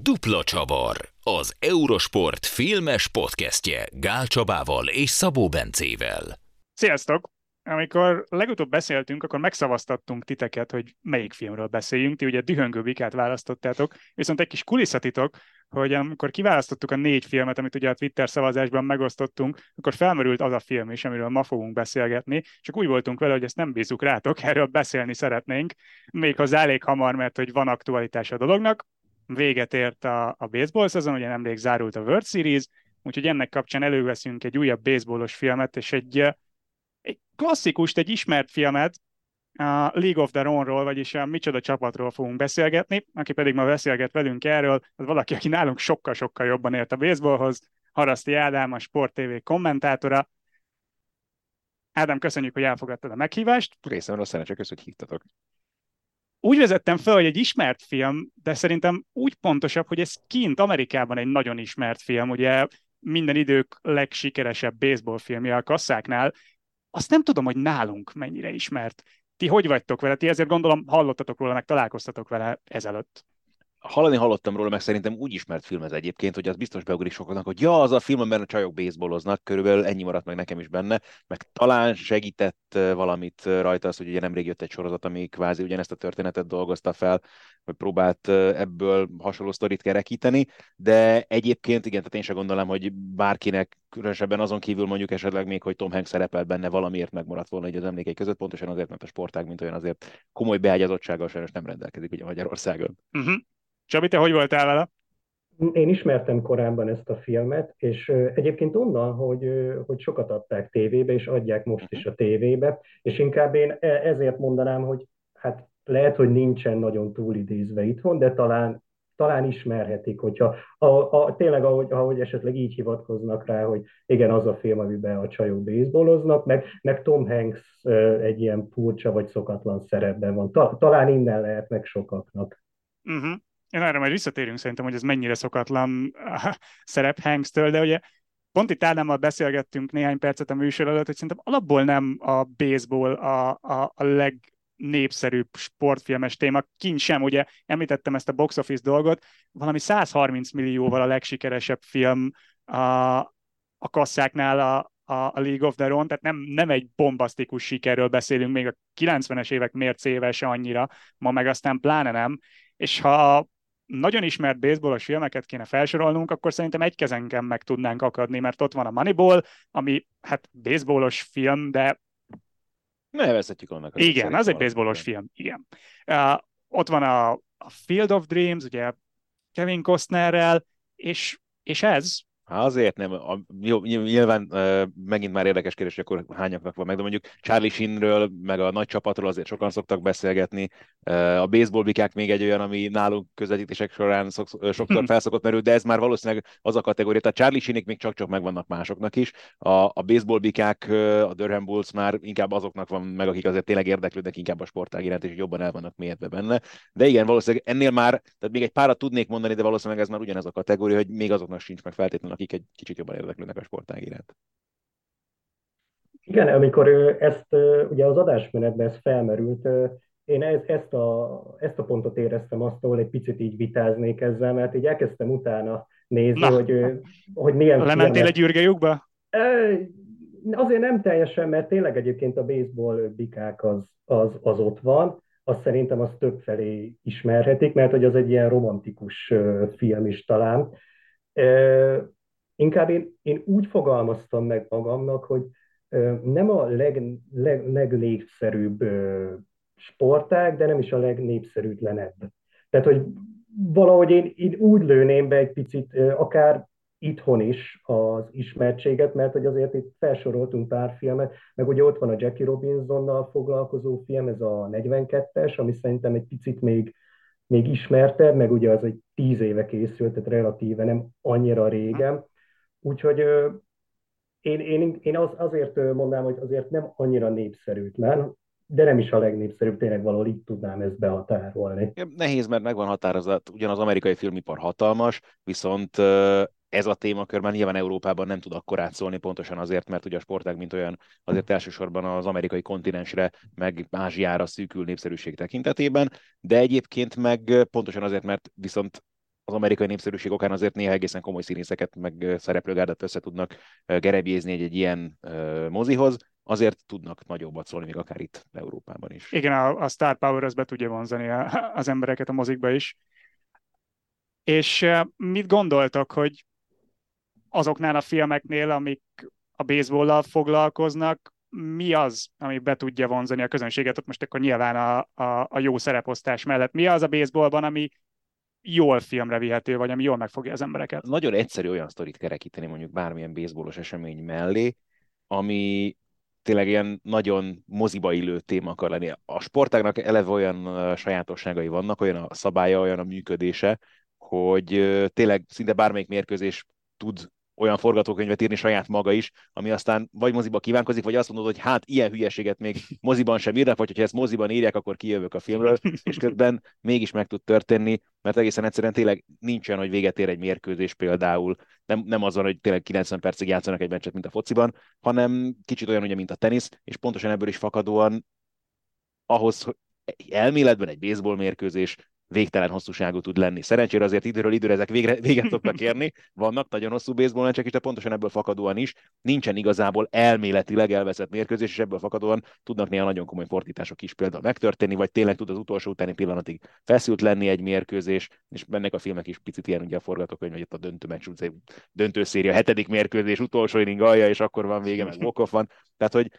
Dupla Csavar, az Eurosport filmes podcastje Gál Csabával és Szabó Bencével. Sziasztok! Amikor legutóbb beszéltünk, akkor megszavaztattunk titeket, hogy melyik filmről beszéljünk. Ti ugye Dühöngő Bikát választottátok, viszont egy kis kulisszatitok, hogy amikor kiválasztottuk a négy filmet, amit ugye a Twitter szavazásban megosztottunk, akkor felmerült az a film is, amiről ma fogunk beszélgetni, csak úgy voltunk vele, hogy ezt nem bízunk rátok, erről beszélni szeretnénk, méghozzá elég hamar, mert hogy van aktualitás a dolognak, véget ért a, a baseball szezon, ugye nemrég zárult a World Series, úgyhogy ennek kapcsán előveszünk egy újabb baseballos filmet, és egy, egy klasszikust, egy ismert filmet, a League of the Ronról, vagyis a Micsoda csapatról fogunk beszélgetni, aki pedig ma beszélget velünk erről, az valaki, aki nálunk sokkal-sokkal jobban ért a baseballhoz, Haraszti Ádám, a Sport TV kommentátora. Ádám, köszönjük, hogy elfogadtad a meghívást. Részemről szerencsé, köszönjük, hogy hívtatok úgy vezettem fel, hogy egy ismert film, de szerintem úgy pontosabb, hogy ez kint Amerikában egy nagyon ismert film, ugye minden idők legsikeresebb baseball filmje a kasszáknál. Azt nem tudom, hogy nálunk mennyire ismert. Ti hogy vagytok vele? Ti ezért gondolom hallottatok róla, meg találkoztatok vele ezelőtt hallani hallottam róla, meg szerintem úgy ismert film ez egyébként, hogy az biztos beugrik sokaknak, hogy ja, az a film, amiben a csajok baseballoznak, körülbelül ennyi maradt meg nekem is benne, meg talán segített valamit rajta az, hogy ugye nemrég jött egy sorozat, ami kvázi ugyanezt a történetet dolgozta fel, vagy próbált ebből hasonló sztorit kerekíteni, de egyébként igen, tehát én sem gondolom, hogy bárkinek különösebben azon kívül mondjuk esetleg még, hogy Tom Hanks szerepel benne valamiért megmaradt volna egy az emlékei között, pontosan azért, mert a sportág, mint olyan azért komoly beágyazottsággal sajnos nem rendelkezik ugye Magyarországon. Uh-huh. Csabi, te hogy voltál vele? Én ismertem korábban ezt a filmet, és egyébként onnan, hogy, hogy sokat adták tévébe, és adják most is a tévébe, és inkább én e, ezért mondanám, hogy hát lehet, hogy nincsen nagyon túlidézve itthon, de talán, talán ismerhetik, hogyha a, a, tényleg ahogy, ahogy esetleg így hivatkoznak rá, hogy igen, az a film, amiben a csajok baseballoznak, meg, meg Tom Hanks egy ilyen furcsa vagy szokatlan szerepben van. Ta, talán innen lehet meg sokaknak. Uh-huh. Én erre majd visszatérünk szerintem, hogy ez mennyire szokatlan szerep Hanks-től, de ugye pont itt Ádámmal beszélgettünk néhány percet a műsor előtt, hogy szerintem alapból nem a baseball a, a, a legnépszerűbb sportfilmes téma. Kint sem, ugye említettem ezt a box office dolgot, valami 130 millióval a legsikeresebb film a, a kasszáknál a, a, a League of the Ron, tehát nem, nem egy bombasztikus sikerről beszélünk, még a 90-es évek mércével se annyira, ma meg aztán pláne nem, és ha nagyon ismert baseballos filmeket kéne felsorolnunk, akkor szerintem egy kezenken meg tudnánk akadni, mert ott van a Moneyball, ami hát baseballos film, de Nevezhetjük annak. Igen, az egy baseballos film, igen. Uh, ott van a, a Field of Dreams, ugye Kevin Costnerrel, és, és ez, Azért nem. A, jó, nyilván uh, megint már érdekes kérdés, hogy akkor hányaknak van meg, de mondjuk Charlie Sheenről, meg a nagy csapatról azért sokan szoktak beszélgetni. Uh, a baseball bikák még egy olyan, ami nálunk közvetítések során szok, sokszor felszokott merül, de ez már valószínűleg az a kategória. Tehát Charlie Sheenik még csak-csak megvannak másoknak is. A, a baseball bikák, a Durham Bulls már inkább azoknak van meg, akik azért tényleg érdeklődnek inkább a sportág iránt, és jobban el vannak mélyedve benne. De igen, valószínűleg ennél már, tehát még egy párat tudnék mondani, de valószínűleg ez már ugyanez a kategória, hogy még azoknak sincs meg feltétlenül, akik egy kicsit jobban érdeklődnek a sportág iránt. Igen, amikor ezt ugye az adásmenetben ez felmerült, én ez, ezt, a, ezt a pontot éreztem azt, ahol egy picit így vitáznék ezzel, mert így elkezdtem utána nézni, Na, hogy, hogy milyen Lementél filmet... egy űrgejukba? Azért nem teljesen, mert tényleg egyébként a baseball bikák az, az, az ott van, azt szerintem az több felé ismerhetik, mert hogy az egy ilyen romantikus film is talán. Inkább én, én úgy fogalmaztam meg magamnak, hogy nem a leg, leg, legnépszerűbb sportág, de nem is a legnépszerűtlenebb. Tehát, hogy valahogy én, én úgy lőném be egy picit, akár itthon is az ismertséget, mert hogy azért itt felsoroltunk pár filmet, meg ugye ott van a Jackie Robinsonnal foglalkozó film, ez a 42-es, ami szerintem egy picit még, még ismertebb, meg ugye az egy tíz éve készült, tehát relatíve nem annyira régen. Úgyhogy én, én, én az, azért mondanám, hogy azért nem annyira népszerűtlen, de nem is a legnépszerűbb, tényleg valahol itt tudnám ezt behatárolni. Nehéz, mert megvan határozat, ugyan az amerikai filmipar hatalmas, viszont ez a témakör már nyilván Európában nem tud akkor átszólni, pontosan azért, mert ugye a sportág, mint olyan, azért elsősorban az amerikai kontinensre, meg Ázsiára szűkül népszerűség tekintetében, de egyébként meg pontosan azért, mert viszont az amerikai népszerűség okán azért néha egészen komoly színészeket, meg szereplőgárdat össze tudnak gerebjézni egy, egy ilyen mozihoz, azért tudnak nagyobbat szólni, még akár itt Európában is. Igen, a, a Star Power az be tudja vonzani a, az embereket a mozikba is. És mit gondoltak, hogy azoknál a filmeknél, amik a baseball foglalkoznak, mi az, ami be tudja vonzani a közönséget, ott most akkor nyilván a, a, a jó szereposztás mellett. Mi az a baseballban, ami jól filmre vihető, vagy ami jól megfogja az embereket? Nagyon egyszerű olyan sztorit kerekíteni mondjuk bármilyen baseballos esemény mellé, ami tényleg ilyen nagyon moziba illő téma akar lenni. A sportágnak eleve olyan sajátosságai vannak, olyan a szabálya, olyan a működése, hogy tényleg szinte bármelyik mérkőzés tud olyan forgatókönyvet írni saját maga is, ami aztán vagy moziba kívánkozik, vagy azt mondod, hogy hát ilyen hülyeséget még moziban sem írnak, vagy hogyha ezt moziban írják, akkor kijövök a filmről, és közben mégis meg tud történni, mert egészen egyszerűen tényleg nincsen, hogy véget ér egy mérkőzés például. Nem, nem az van, hogy tényleg 90 percig játszanak egy meccset, mint a fociban, hanem kicsit olyan, ugye, mint a tenisz, és pontosan ebből is fakadóan ahhoz, elméletben egy baseball mérkőzés végtelen hosszúságú tud lenni. Szerencsére azért időről időre ezek végre, véget szoktak érni, vannak nagyon hosszú baseball meccsek is, de pontosan ebből fakadóan is nincsen igazából elméletileg elveszett mérkőzés, és ebből fakadóan tudnak néha nagyon komoly fordítások is például megtörténni, vagy tényleg tud az utolsó utáni pillanatig feszült lenni egy mérkőzés, és ennek a filmek is picit ilyen ugye a forgatókönyv, hogy itt a döntő meccs, döntő széria, hetedik mérkőzés, utolsó inning alja, és akkor van vége, meg walk van. Tehát, hogy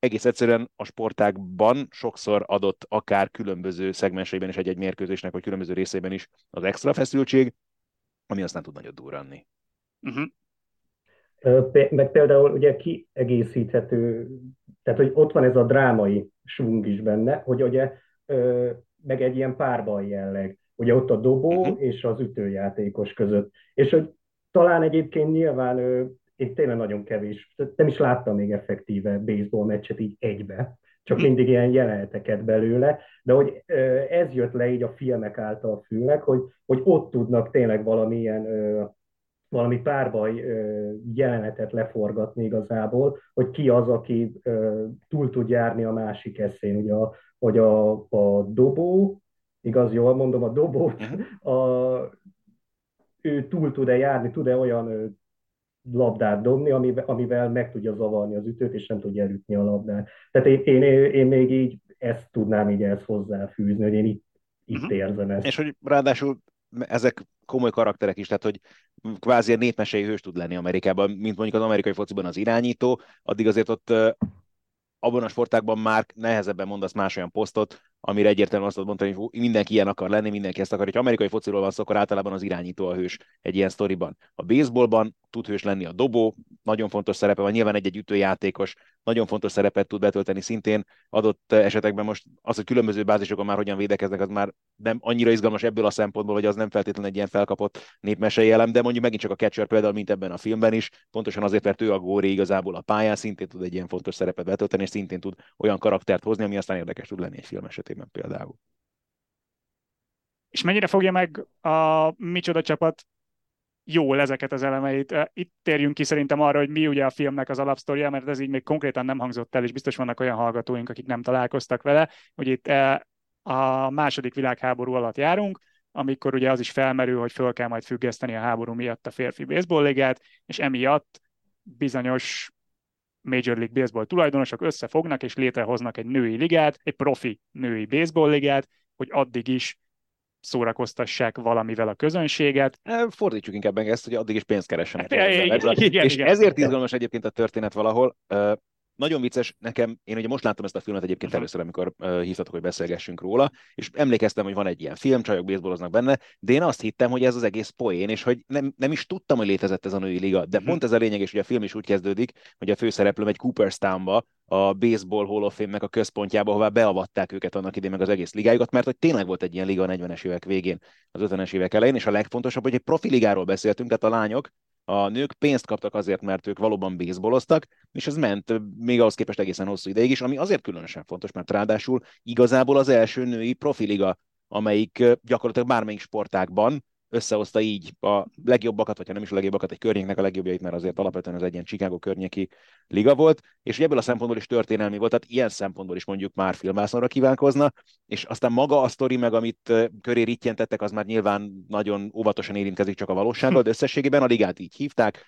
egész egyszerűen a sportákban sokszor adott akár különböző szegmenseiben is egy-egy mérkőzésnek, vagy különböző részeiben is az extra feszültség, ami aztán tud nagyot durranni. Uh-huh. Meg például ugye kiegészíthető, tehát hogy ott van ez a drámai svung is benne, hogy ugye meg egy ilyen párbaj jelleg. Ugye ott a dobó uh-huh. és az ütőjátékos között. És hogy talán egyébként nyilván én tényleg nagyon kevés, nem is láttam még effektíve baseball meccset így egybe, csak hm. mindig ilyen jeleneteket belőle, de hogy ez jött le így a filmek által fülnek, hogy, hogy ott tudnak tényleg valamilyen valami párbaj jelenetet leforgatni igazából, hogy ki az, aki túl tud járni a másik eszén. Ugye a, hogy a, a dobó, igaz, jól mondom, a dobót, hm. a, ő túl tud-e járni, tud-e olyan labdát dobni, amivel, amivel meg tudja zavarni az ütőt, és nem tudja elütni a labdát. Tehát én, én, én még így ezt tudnám így ezt hozzáfűzni, hogy én itt, itt uh-huh. érzem ezt. És hogy ráadásul ezek komoly karakterek is, tehát hogy kvázi a népmesei hős tud lenni Amerikában, mint mondjuk az amerikai fociban az irányító, addig azért ott abban a sportákban már nehezebben mondasz más olyan posztot, amire egyértelműen azt mondani, hogy mindenki ilyen akar lenni, mindenki ezt akar. Ha amerikai fociról van szó, akkor általában az irányító a hős egy ilyen sztoriban. A baseballban tud hős lenni a dobó, nagyon fontos szerepe van, nyilván egy-egy ütőjátékos, nagyon fontos szerepet tud betölteni szintén. Adott esetekben most az, hogy különböző bázisokon már hogyan védekeznek, az már nem annyira izgalmas ebből a szempontból, hogy az nem feltétlenül egy ilyen felkapott népmesei elem, de mondjuk megint csak a catcher például, mint ebben a filmben is, pontosan azért, mert ő a góri igazából a pályán, szintén tud egy ilyen fontos szerepet betölteni, és szintén tud olyan karaktert hozni, ami aztán érdekes tud lenni egy film esetében például. És mennyire fogja meg a micsoda csapat jól ezeket az elemeit. Itt térjünk ki szerintem arra, hogy mi ugye a filmnek az alapsztoria, mert ez így még konkrétan nem hangzott el, és biztos vannak olyan hallgatóink, akik nem találkoztak vele, hogy itt a második világháború alatt járunk, amikor ugye az is felmerül, hogy föl kell majd függeszteni a háború miatt a férfi baseball ligát, és emiatt bizonyos Major League Baseball tulajdonosok összefognak és létrehoznak egy női ligát, egy profi női baseball ligát, hogy addig is szórakoztassák valamivel a közönséget. Fordítsuk inkább meg ezt, hogy addig is pénzt keressenek. Igen, igen, és igen. ezért izgalmas egyébként a történet valahol. Nagyon vicces, nekem, én ugye most láttam ezt a filmet egyébként uh-huh. először, amikor uh, hívtatok, hogy beszélgessünk róla, és emlékeztem, hogy van egy ilyen film, csajok baseballoznak benne, de én azt hittem, hogy ez az egész poén, és hogy nem, nem is tudtam, hogy létezett ez a női liga. De uh-huh. pont ez a lényeg, és ugye a film is úgy kezdődik, hogy a főszereplő egy Cooperstownba, a Baseball Hall of Fame-nek a központjába, ahová beavatták őket annak idén meg az egész ligájukat, mert hogy tényleg volt egy ilyen liga a 40-es évek végén, az 50-es évek elején, és a legfontosabb, hogy egy profiligáról beszéltünk, tehát a lányok a nők pénzt kaptak azért, mert ők valóban baseballoztak, és ez ment még ahhoz képest egészen hosszú ideig is, ami azért különösen fontos, mert ráadásul igazából az első női profiliga, amelyik gyakorlatilag bármelyik sportákban összehozta így a legjobbakat, vagy ha nem is a legjobbakat, egy környéknek a legjobbjait, mert azért alapvetően ez egy ilyen Chicago környéki liga volt, és ebből a szempontból is történelmi volt, tehát ilyen szempontból is mondjuk már filmászonra kívánkozna, és aztán maga a sztori, meg amit köré rittyentettek, az már nyilván nagyon óvatosan érintkezik csak a valósággal, de összességében a ligát így hívták,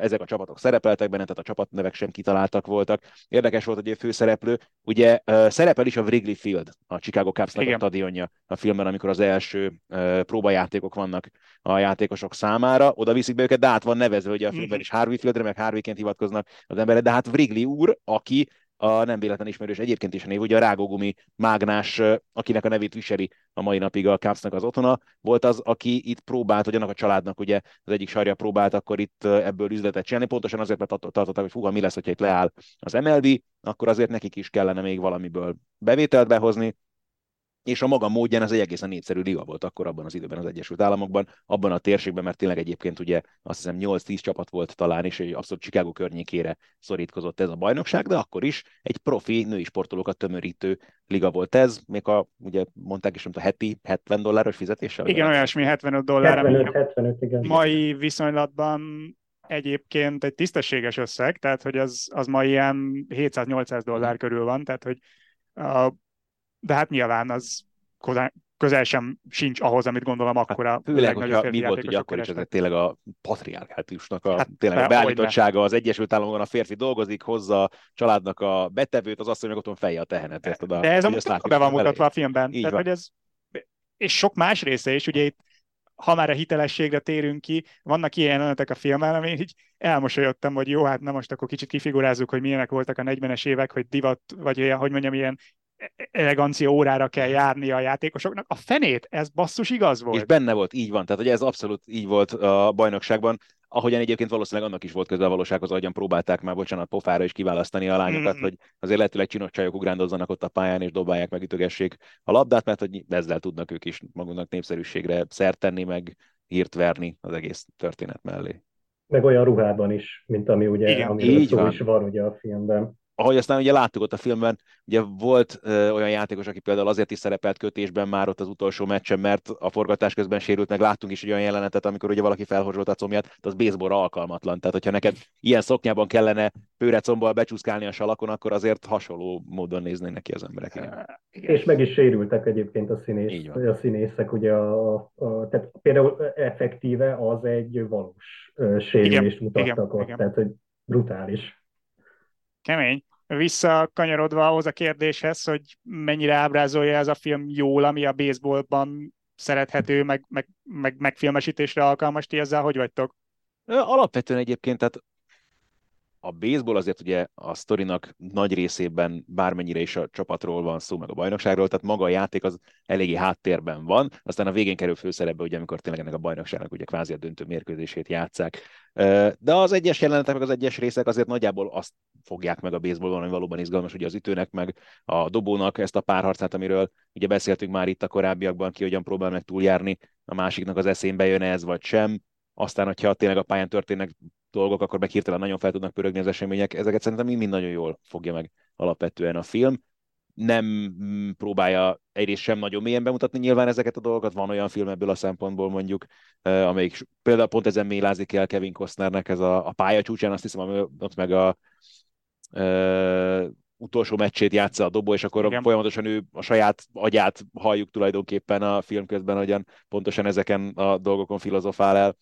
ezek a csapatok szerepeltek benne, tehát a csapatnevek sem kitaláltak voltak. Érdekes volt, hogy a főszereplő, ugye szerepel is a Wrigley Field, a Chicago Cubs-nak a stadionja a filmben, amikor az első próbajátékok vannak a játékosok számára, oda viszik be őket, de át van nevezve, hogy a filmben mhm. is Harvey Fieldre, meg Harveyként hivatkoznak az emberek, de hát Wrigley úr, aki a nem véletlen ismerős egyébként is a név, ugye a rágógumi mágnás, akinek a nevét viseli a mai napig a Cubsnak az otthona, volt az, aki itt próbált, hogy annak a családnak ugye az egyik sarja próbált akkor itt ebből üzletet csinálni, pontosan azért, mert tartották, hogy fúha, mi lesz, hogyha itt leáll az MLB, akkor azért nekik is kellene még valamiből bevételt behozni, és a maga módján ez egy egészen népszerű liga volt akkor abban az időben az Egyesült Államokban, abban a térségben, mert tényleg egyébként ugye azt hiszem 8-10 csapat volt talán, és egy abszolút Chicago környékére szorítkozott ez a bajnokság, de akkor is egy profi női sportolókat tömörítő liga volt ez, még a, ugye mondták is, mint a heti 70 dolláros fizetéssel. Igen, olyasmi 75 dollár, 75, 75, igen. mai viszonylatban egyébként egy tisztességes összeg, tehát hogy az, az ma ilyen 700-800 dollár körül van, tehát hogy a de hát nyilván az közel sem sincs ahhoz, amit gondolom hát akkor a Főleg, hogyha mi volt ugye akkor is ez tényleg a patriarkátusnak a hát, tényleg a beállítottsága az Egyesült Államokban a férfi dolgozik, hozza a családnak a betevőt, az asszony meg otthon fejje a tehenet. Ezt oda, De ez a be van mutatva a filmben. Így Tehát, van. Hogy ez, és sok más része is, ugye itt ha már a hitelességre térünk ki, vannak ilyen jelenetek a filmen, ami így elmosolyodtam, hogy jó, hát na most akkor kicsit kifigurázzuk, hogy milyenek voltak a 40-es évek, hogy divat, vagy ilyen, hogy mondjam, ilyen elegancia órára kell járni a játékosoknak. A fenét, ez basszus igaz volt. És benne volt, így van. Tehát hogy ez abszolút így volt a bajnokságban. Ahogyan egyébként valószínűleg annak is volt köze a valósághoz, ahogyan próbálták már, bocsánat, pofára is kiválasztani a lányokat, mm. hogy azért lehetőleg csinos csajok ugrándozzanak ott a pályán, és dobálják meg, ütögessék a labdát, mert hogy ezzel tudnak ők is magunknak népszerűségre szert tenni, meg hírt verni az egész történet mellé. Meg olyan ruhában is, mint ami ugye, Igen, amiről szó van. is van ugye a filmben ahogy aztán ugye láttuk ott a filmben, ugye volt ö, olyan játékos, aki például azért is szerepelt kötésben már ott az utolsó meccsen, mert a forgatás közben sérült, meg láttunk is egy olyan jelenetet, amikor ugye valaki felhorzsolt a combját, tehát az baseballra alkalmatlan. Tehát, hogyha neked ilyen szoknyában kellene pőrecombbal becsúszkálni a salakon, akkor azért hasonló módon néznének ki az emberek. Igen. És meg is sérültek egyébként a, színész, a színészek, ugye a, a, tehát például effektíve az egy valós sérülést igen, mutattak igen, ott, igen. tehát hogy brutális. Kemény visszakanyarodva ahhoz a kérdéshez, hogy mennyire ábrázolja ez a film jól, ami a baseballban szerethető, meg, meg, meg megfilmesítésre alkalmas, ti ezzel hogy vagytok? Alapvetően egyébként, tehát a baseball azért ugye a sztorinak nagy részében bármennyire is a csapatról van szó, meg a bajnokságról, tehát maga a játék az eléggé háttérben van, aztán a végén kerül főszerepbe, ugye amikor tényleg ennek a bajnokságnak ugye kvázi a döntő mérkőzését játszák. De az egyes jelenetek, meg az egyes részek azért nagyjából azt fogják meg a baseballban, ami valóban izgalmas, ugye az ütőnek, meg a dobónak ezt a párharcát, amiről ugye beszéltünk már itt a korábbiakban, ki hogyan próbál meg túljárni, a másiknak az eszénbe jön ez vagy sem, aztán, hogyha tényleg a pályán történnek dolgok, akkor meg hirtelen nagyon fel tudnak pörögni az események. Ezeket szerintem mind nagyon jól fogja meg alapvetően a film. Nem mm, próbálja egyrészt sem nagyon mélyen bemutatni nyilván ezeket a dolgokat. Van olyan film ebből a szempontból mondjuk, amelyik például pont ezen mélázik el Kevin Costnernek ez a, a pálya csúcsán, azt hiszem, ami ott meg a utolsó meccsét játsza a dobó, és akkor Igen. folyamatosan ő a saját agyát halljuk tulajdonképpen a film közben, hogyan pontosan ezeken a dolgokon filozofál el.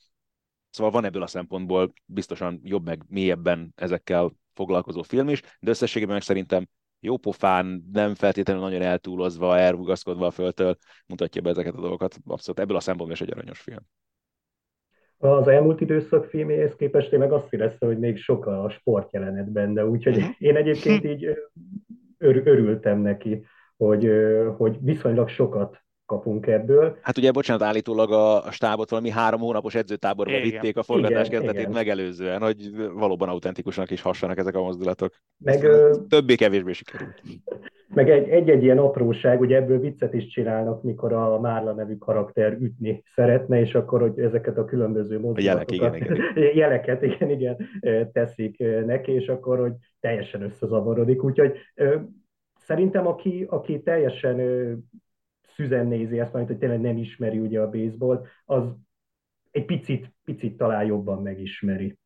Szóval van ebből a szempontból biztosan jobb meg mélyebben ezekkel foglalkozó film is, de összességében meg szerintem jó pofán, nem feltétlenül nagyon eltúlozva, elrugaszkodva a földtől mutatja be ezeket a dolgokat. Abszolút ebből a szempontból is egy aranyos film. Az elmúlt időszak filméhez képest én meg azt éreztem, hogy még sok a sportjelenet benne, úgyhogy mhm. én egyébként így ör- örültem neki, hogy, hogy viszonylag sokat kapunk ebből. Hát ugye, bocsánat, állítólag a, a stábot valami három hónapos edzőtáborba igen. vitték a forgatás igen, kezdetét igen. megelőzően, hogy valóban autentikusnak is hassanak ezek a mozdulatok. Meg, Többé-kevésbé sikerült. Meg egy-egy ilyen apróság, ugye ebből viccet is csinálnak, mikor a Márla nevű karakter ütni szeretne, és akkor, hogy ezeket a különböző mozdulatokat, jelek, igen, igen. jeleket, igen, igen, teszik neki, és akkor, hogy teljesen összezavarodik. Úgyhogy szerintem, aki, aki teljesen szüzen nézi ezt, majd, hogy tényleg nem ismeri ugye a baseball, az egy picit, picit talán jobban megismeri.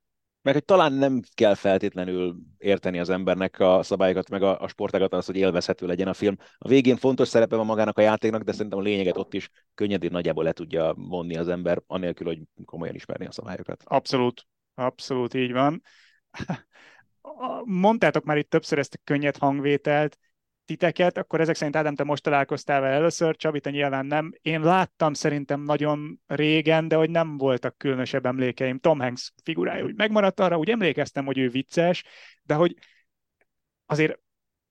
Meg hogy talán nem kell feltétlenül érteni az embernek a szabályokat, meg a, a sportágat az, hogy élvezhető legyen a film. A végén fontos szerepe van magának a játéknak, de szerintem a lényeget ott is könnyedén nagyjából le tudja vonni az ember, anélkül, hogy komolyan ismerni a szabályokat. Abszolút, abszolút így van. Mondtátok már itt többször ezt a könnyed hangvételt, titeket, akkor ezek szerint Ádám, te most találkoztál vele először, Csabi, te nyilván nem. Én láttam szerintem nagyon régen, de hogy nem voltak különösebb emlékeim. Tom Hanks figurája úgy megmaradt arra, úgy emlékeztem, hogy ő vicces, de hogy azért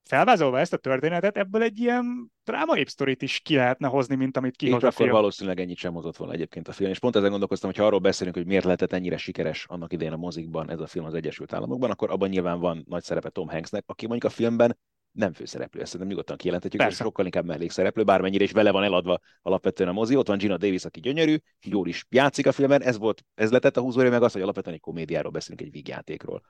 felvázolva ezt a történetet, ebből egy ilyen drámai sztorit is ki lehetne hozni, mint amit kihoz a akkor film. valószínűleg ennyit sem hozott volna egyébként a film. És pont ezen gondolkoztam, hogy ha arról beszélünk, hogy miért lehetett ennyire sikeres annak idején a mozikban ez a film az Egyesült Államokban, akkor abban nyilván van nagy szerepe Tom Hanksnek, aki mondjuk a filmben nem főszereplő, ezt nem nyugodtan kijelenthetjük, és sokkal inkább mellékszereplő, bármennyire is vele van eladva alapvetően a mozi. Ott van Gina Davis, aki gyönyörű, jól is játszik a filmben, ez volt, ez letett a húzója meg az, hogy alapvetően egy komédiáról beszélünk, egy vígjátékról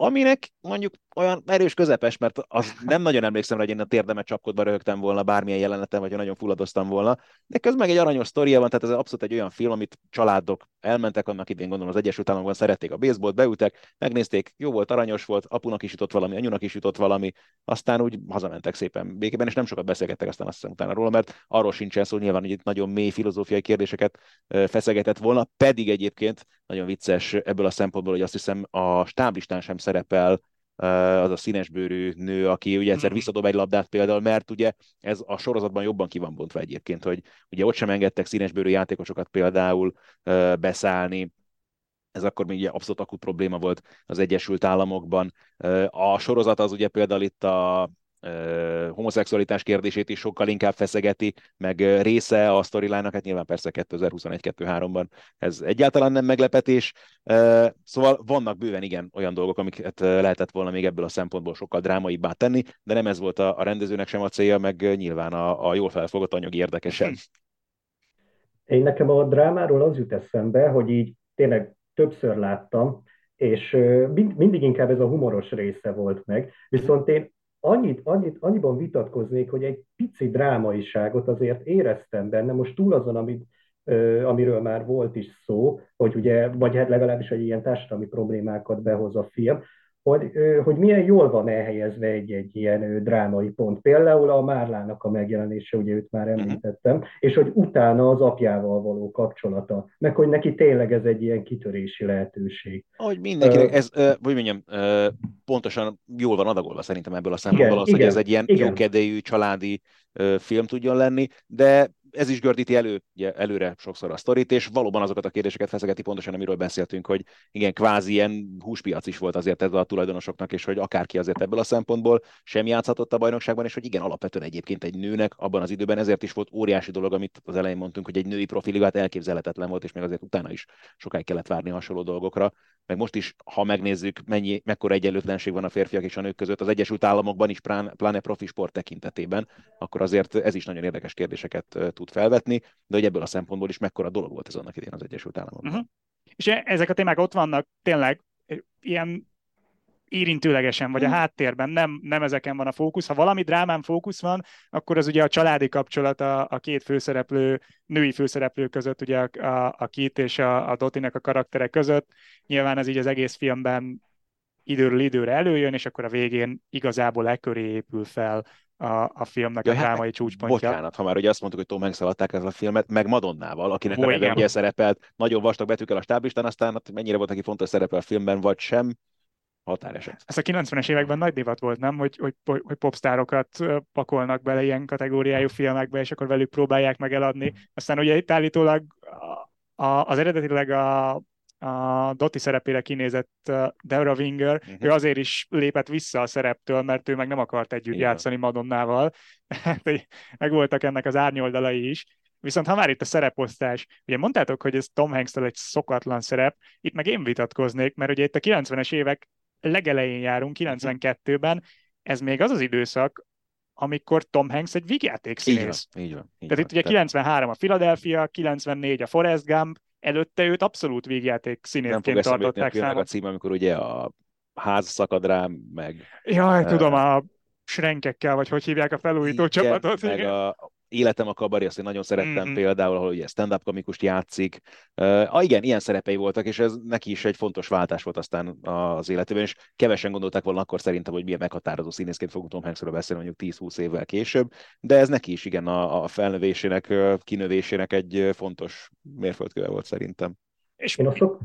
aminek mondjuk olyan erős közepes, mert az nem nagyon emlékszem hogy én a térdemet csapkodva röhögtem volna bármilyen jelenetem, vagy nagyon fulladoztam volna, de közben meg egy aranyos sztoria van, tehát ez abszolút egy olyan film, amit családok elmentek annak idén, gondolom az Egyesült Államokban szerették a baseballt, beültek, megnézték, jó volt, aranyos volt, apunak is jutott valami, anyunak is jutott valami, aztán úgy hazamentek szépen békében, és nem sokat beszélgettek aztán azt hiszem utána róla, mert arról sincsen szó, nyilván, hogy itt nagyon mély filozófiai kérdéseket feszegetett volna, pedig egyébként nagyon vicces ebből a szempontból, hogy azt hiszem a stáblistán sem szerepel az a színesbőrű nő, aki ugye egyszer mhm. visszadob egy labdát például, mert ugye ez a sorozatban jobban ki van bontva egyébként, hogy ugye ott sem engedtek színesbőrű játékosokat például beszállni, ez akkor még ugye abszolút akut probléma volt az Egyesült Államokban. A sorozat az ugye például itt a homoszexualitás kérdését is sokkal inkább feszegeti, meg része a storyline hát nyilván persze 2021-23-ban ez egyáltalán nem meglepetés, szóval vannak bőven igen olyan dolgok, amiket lehetett volna még ebből a szempontból sokkal drámaibbá tenni, de nem ez volt a, a rendezőnek sem a célja, meg nyilván a, a jól felfogott anyagi érdekesen. Én nekem a drámáról az jut eszembe, hogy így tényleg többször láttam, és mindig inkább ez a humoros része volt meg, viszont én annyit, annyit, annyiban vitatkoznék, hogy egy pici drámaiságot azért éreztem benne, most túl azon, amit, amiről már volt is szó, hogy ugye, vagy hát legalábbis, hogy ilyen társadalmi problémákat behoz a film, hogy, hogy milyen jól van elhelyezve egy-egy ilyen drámai pont. Például a Márlának a megjelenése, ugye őt már mhm. említettem, és hogy utána az apjával való kapcsolata, meg hogy neki tényleg ez egy ilyen kitörési lehetőség. Ahogy mindenkinek, ez, uh, hogy mondjam, uh, pontosan jól van adagolva szerintem ebből a szempontból az, igen, hogy ez egy ilyen jókedélyű családi uh, film tudjon lenni, de ez is gördíti elő, ugye, előre sokszor a sztorit, és valóban azokat a kérdéseket feszegeti pontosan, amiről beszéltünk, hogy igen, kvázi ilyen húspiac is volt azért ez a tulajdonosoknak, és hogy akárki azért ebből a szempontból sem játszhatott a bajnokságban, és hogy igen, alapvetően egyébként egy nőnek abban az időben ezért is volt óriási dolog, amit az elején mondtunk, hogy egy női profiligát elképzelhetetlen volt, és még azért utána is sokáig kellett várni hasonló dolgokra. Meg most is, ha megnézzük, mennyi, mekkora egyenlőtlenség van a férfiak és a nők között az Egyesült Államokban is, pláne profi sport tekintetében, akkor azért ez is nagyon érdekes kérdéseket tud felvetni, de hogy ebből a szempontból is mekkora dolog volt ez annak idén az Egyesült Államokban. Uh-huh. És e- ezek a témák ott vannak tényleg ilyen érintőlegesen, vagy a mhm. háttérben, nem, nem ezeken van a fókusz. Ha valami drámán fókusz van, akkor az ugye a családi kapcsolat a, a két főszereplő, női főszereplő között, ugye a, a, a Kit és a, a Dotinek a karaktere között. Nyilván ez így az egész filmben időről időre előjön, és akkor a végén igazából e köré épül fel a, a filmnek ja, a hát drámai hát, csúcspontja. Bocsánat, ha már ugye azt mondtuk, hogy Tom Hanks alatták ezt a filmet, meg Madonnával, akinek a neve ugye szerepelt nagyon vastag betűkkel a stáblistán, aztán hát mennyire volt neki fontos szerepe a filmben, vagy sem, határeset. Ez a 90-es években nagy divat volt, nem? Hogy, hogy, hogy popstárokat pakolnak bele ilyen kategóriájú filmekbe, és akkor velük próbálják meg eladni. Aztán ugye itt állítólag a, a, az eredetileg a a Dotti szerepére kinézett Deborah Winger, uh-huh. ő azért is lépett vissza a szereptől, mert ő meg nem akart együtt Igen. játszani Madonnával. Hát, meg voltak ennek az árnyoldalai is. Viszont ha már itt a szereposztás, ugye mondtátok, hogy ez Tom hanks egy szokatlan szerep, itt meg én vitatkoznék, mert ugye itt a 90-es évek legelején járunk, 92-ben, mhm. ez még az az időszak, amikor Tom Hanks egy vígjáték színész. Így van, így van. Így Tehát van. itt ugye 93 a Philadelphia, 94 a Forrest Gump, előtte őt abszolút végjáték színészként tartották számon. a cím, amikor ugye a ház szakad rám, meg... Jaj, tudom, a Shrenkekkel, vagy hogy hívják a felújító csapatot. Meg igen. a Életem a kabari, azt én nagyon szerettem mm-hmm. például, ahol ugye stand-up komikust játszik. Uh, ah, igen, ilyen szerepei voltak, és ez neki is egy fontos váltás volt aztán az életében, és kevesen gondolták volna akkor szerintem, hogy milyen meghatározó színészként fogunk Tom Hanksről beszélni mondjuk 10-20 évvel később, de ez neki is igen a, a felnövésének, kinövésének egy fontos mérföldköve volt szerintem. És én a sok,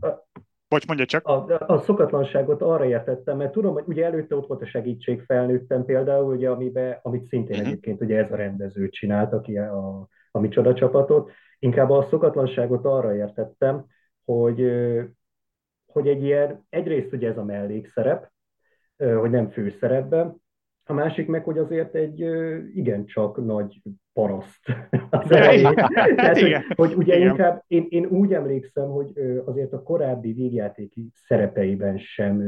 Bocs, mondja csak. A, a szokatlanságot arra értettem, mert tudom, hogy ugye előtte ott volt a segítség felnőttem például, ugye, amibe, amit szintén uh-huh. egyébként ugye ez a rendező csinált, aki a, a Micsoda csapatot. Inkább a szokatlanságot arra értettem, hogy, hogy egy ilyen, egyrészt ugye ez a mellékszerep, hogy nem főszerepben, a másik meg, hogy azért egy igencsak nagy paraszt. Az Tehát, hogy, hogy ugye igen. inkább, én, én úgy emlékszem, hogy azért a korábbi végjátéki szerepeiben sem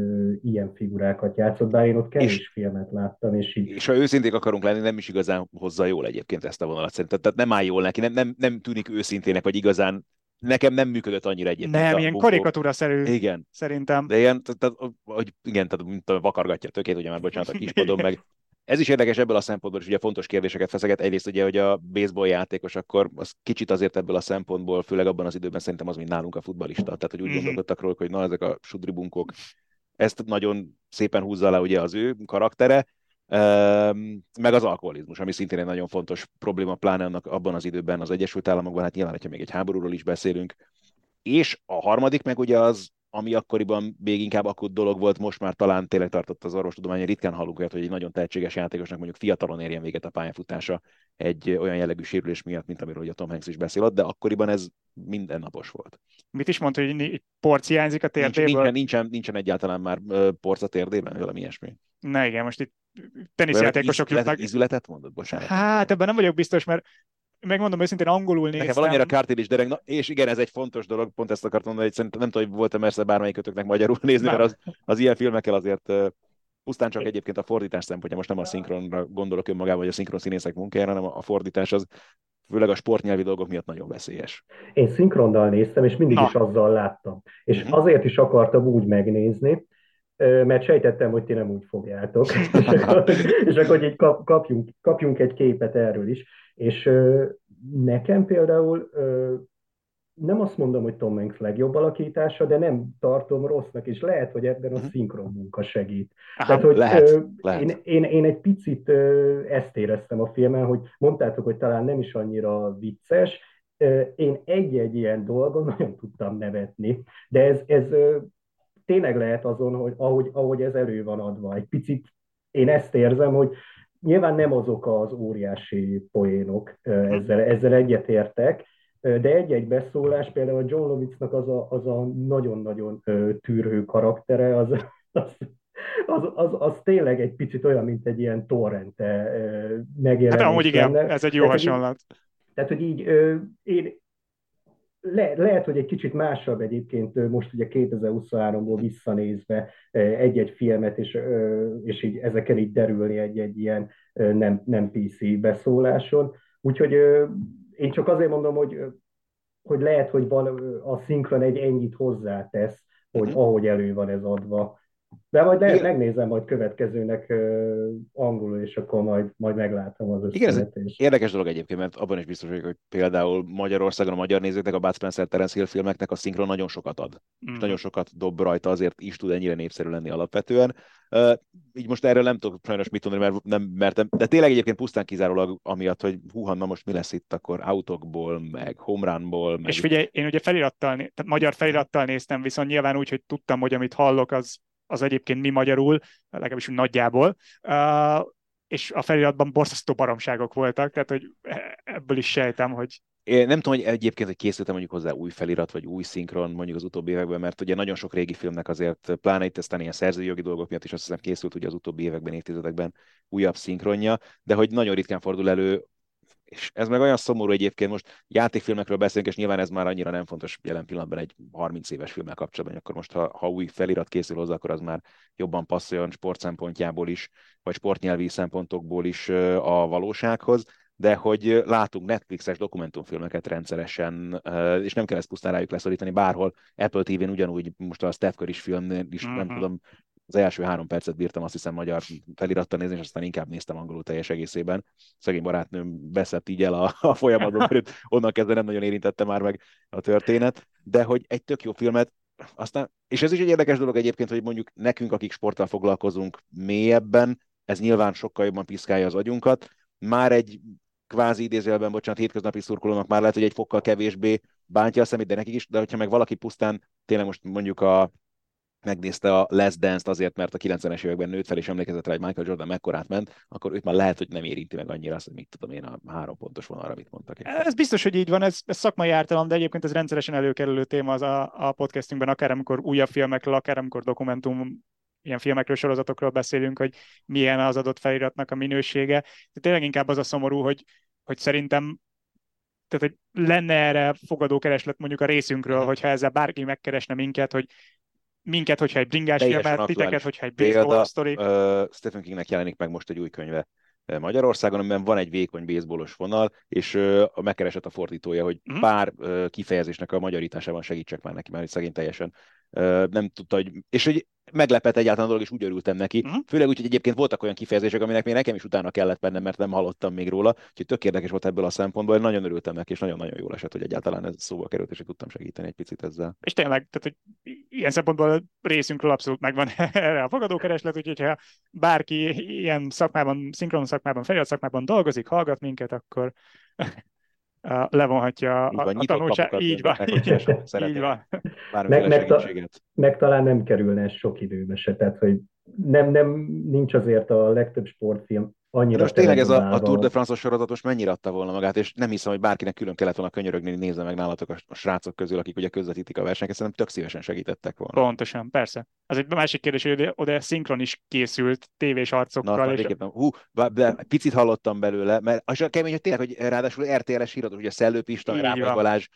ilyen figurákat játszott, bár én ott kevés és, filmet láttam, és így... És ha őszinték akarunk lenni, nem is igazán hozza jól egyébként ezt a vonalat szerintem. Tehát nem áll jól neki, nem, nem, nem tűnik őszintének, vagy igazán nekem nem működött annyira egyébként. Nem, ilyen karikatúra-szerű igen. szerintem. De ilyen, tehát, hogy igen, tehát mint vakargatja a tökét, ugye már bocsánat, a kispadom, meg ez is érdekes ebből a szempontból, és ugye fontos kérdéseket feszeget. Egyrészt ugye, hogy a baseball játékos akkor az kicsit azért ebből a szempontból, főleg abban az időben szerintem az, mint nálunk a futbalista. Tehát, hogy úgy mm-hmm. gondolkodtak róla, hogy na, ezek a sudribunkok. Ezt nagyon szépen húzza le ugye az ő karaktere, meg az alkoholizmus, ami szintén egy nagyon fontos probléma, pláne annak abban az időben az Egyesült Államokban, hát nyilván, hogyha még egy háborúról is beszélünk. És a harmadik meg ugye az ami akkoriban még inkább akut dolog volt, most már talán tényleg tartott az orvostudomány, ritkán hallunk olyat, hogy egy nagyon tehetséges játékosnak mondjuk fiatalon érjen véget a pályafutása egy olyan jellegű sérülés miatt, mint amiről a Tom Hanks is beszélt, de akkoriban ez mindennapos volt. Mit is mondta, hogy porc hiányzik a térdéből? Nincs, nincsen, nincsen, nincsen egyáltalán már porc a térdében, valami ilyesmi. Na igen, most itt teniszjátékosok jutnak. Izületet mondod, bocsánat. Hát ebben nem vagyok biztos, mert megmondom őszintén, angolul néztem. Nekem valamire kártér is dereng, na, és igen, ez egy fontos dolog, pont ezt akartam mondani, hogy szerintem nem tudom, hogy volt-e messze bármelyikötöknek magyarul nézni, mert az, az ilyen filmekkel azért pusztán csak egyébként a fordítás szempontja, most nem a szinkronra gondolok önmagában, vagy a szinkron színészek munkájára, hanem a fordítás az főleg a sportnyelvi dolgok miatt nagyon veszélyes. Én szinkronnal néztem, és mindig Na. is azzal láttam. És uh-huh. azért is akartam úgy megnézni, mert sejtettem, hogy ti nem úgy fogjátok, és akkor, és akkor így kap, kapjunk, kapjunk egy képet erről is. És nekem például nem azt mondom, hogy Tom Hanks legjobb alakítása, de nem tartom rossznak, és lehet, hogy ebben a mhm. szinkron munka segít. Aha, Tehát, hogy lehet, ö, lehet. Én, én, én egy picit ö, ezt éreztem a filmen, hogy mondtátok, hogy talán nem is annyira vicces, én egy-egy ilyen dolgon nagyon tudtam nevetni, de ez, ez tényleg lehet azon, hogy ahogy, ahogy ez elő van adva. Egy picit én ezt érzem, hogy nyilván nem azok az óriási poénok, ezzel, ezzel egyetértek, de egy-egy beszólás, például John Lovitznak az a, az a nagyon-nagyon tűrő karaktere, az, az, az, az, az tényleg egy picit olyan, mint egy ilyen torrente megjelenés. Hát amúgy igen, ez egy jó tehát, hasonlat. Tehát, hogy így én, le, lehet, hogy egy kicsit másabb egyébként most ugye 2023-ból visszanézve egy-egy filmet, és, és így ezeken így derülni egy-egy ilyen nem, nem PC beszóláson. Úgyhogy én csak azért mondom, hogy, hogy lehet, hogy a szinkron egy ennyit hozzátesz, hogy uh-huh. ahogy elő van ez adva, de majd le, megnézem majd következőnek uh, angolul, és akkor majd, majd meglátom az Igen, ez egy érdekes dolog egyébként, mert abban is biztos vagyok, hogy például Magyarországon a magyar nézőknek a Bud Spencer Terence Hill filmeknek a szinkron nagyon sokat ad. Mm. És nagyon sokat dob rajta, azért is tud ennyire népszerű lenni alapvetően. Uh, így most erről nem tudok sajnos mit mondani, mert nem mertem, de tényleg egyébként pusztán kizárólag amiatt, hogy húha, na most mi lesz itt akkor autokból, meg homerunból. Meg... És figyelj, én ugye felirattal, tehát magyar felirattal néztem, viszont nyilván úgy, hogy tudtam, hogy amit hallok, az az egyébként mi magyarul, legalábbis nagyjából, és a feliratban borzasztó baromságok voltak, tehát hogy ebből is sejtem, hogy én nem tudom, hogy egyébként, hogy készültem mondjuk hozzá új felirat, vagy új szinkron mondjuk az utóbbi években, mert ugye nagyon sok régi filmnek azért, pláne itt aztán ilyen szerzői jogi dolgok miatt is azt hiszem készült ugye az utóbbi években, évtizedekben újabb szinkronja, de hogy nagyon ritkán fordul elő és ez meg olyan szomorú egyébként, most játékfilmekről beszélünk, és nyilván ez már annyira nem fontos jelen pillanatban egy 30 éves filmmel kapcsolatban, akkor most ha, ha új felirat készül hozzá, akkor az már jobban passzoljon sport szempontjából is, vagy sportnyelvi szempontokból is a valósághoz, de hogy látunk Netflixes dokumentumfilmeket rendszeresen, és nem kell ezt pusztán rájuk leszorítani, bárhol Apple TV-n ugyanúgy, most a Steph Curry film is, uh-huh. nem mhm. tudom, az első három percet bírtam azt hiszem magyar felirattal nézni, és aztán inkább néztem angolul teljes egészében. Szegény barátnőm beszett így el a, a folyamatban, mert onnan kezdve nem nagyon érintette már meg a történet, de hogy egy tök jó filmet, aztán, és ez is egy érdekes dolog egyébként, hogy mondjuk nekünk, akik sporttal foglalkozunk mélyebben, ez nyilván sokkal jobban piszkálja az agyunkat, már egy kvázi idézőjelben, bocsánat, hétköznapi szurkolónak már lehet, hogy egy fokkal kevésbé bántja a szemét, de nekik is, de hogyha meg valaki pusztán tényleg most mondjuk a megnézte a Les Dance-t azért, mert a 90-es években nőtt fel, és emlékezett rá, hogy Michael Jordan mekkorát ment, akkor őt már lehet, hogy nem érinti meg annyira azt, hogy mit tudom én a három pontos vonalra, amit mondtak. Ez biztos, hogy így van, ez, ez szakmai ártalom, de egyébként ez rendszeresen előkerülő téma az a, a podcastünkben, akár amikor újabb filmekről, akár amikor dokumentum ilyen filmekről, sorozatokról beszélünk, hogy milyen az adott feliratnak a minősége. De tényleg inkább az a szomorú, hogy, hogy szerintem tehát, hogy lenne erre fogadókereslet mondjuk a részünkről, hogyha ezzel bárki megkeresne minket, hogy minket, hogyha egy bringás filmet, titeket, hogyha egy baseball sztori. Uh, Stephen Kingnek jelenik meg most egy új könyve Magyarországon, amiben van egy vékony baseballos vonal, és uh, megkeresett a fordítója, hogy uh-huh. pár uh, kifejezésnek a magyarításában segítsek már neki, mert szegény teljesen nem tudta, hogy... És hogy meglepett egyáltalán a dolog, és úgy örültem neki. Uh-huh. Főleg úgy, hogy egyébként voltak olyan kifejezések, aminek még nekem is utána kellett bennem, mert nem hallottam még róla. Úgyhogy tök érdekes volt ebből a szempontból, én nagyon örültem neki, és nagyon-nagyon jól esett, hogy egyáltalán ez szóba került, és tudtam segíteni egy picit ezzel. És tényleg, tehát, hogy ilyen szempontból részünkről abszolút megvan erre a fogadókereslet, úgyhogy ha bárki ilyen szakmában, szinkron szakmában, felirat szakmában dolgozik, hallgat minket, akkor levonhatja így van, a, a tanulság. Így van, így van. Meg, meg, ta, meg, talán nem kerülne sok időbe se, tehát hogy nem, nem, nincs azért a legtöbb sportfilm annyira most tényleg ez a, a Tour de France-os sorozatos mennyire adta volna magát, és nem hiszem, hogy bárkinek külön kellett volna könyörögni, hogy nézze meg nálatok a, srácok közül, akik ugye közvetítik a versenyeket, szerintem tök szívesen segítettek volna. Pontosan, persze. Az egy másik kérdés, hogy oda, oda szinkron is készült tévés arcokkal. Na, és... Hú, de picit hallottam belőle, mert az a kemény, hogy tényleg, hogy ráadásul RTL-es híradó, ugye Szellő Pista, Rámai Balázs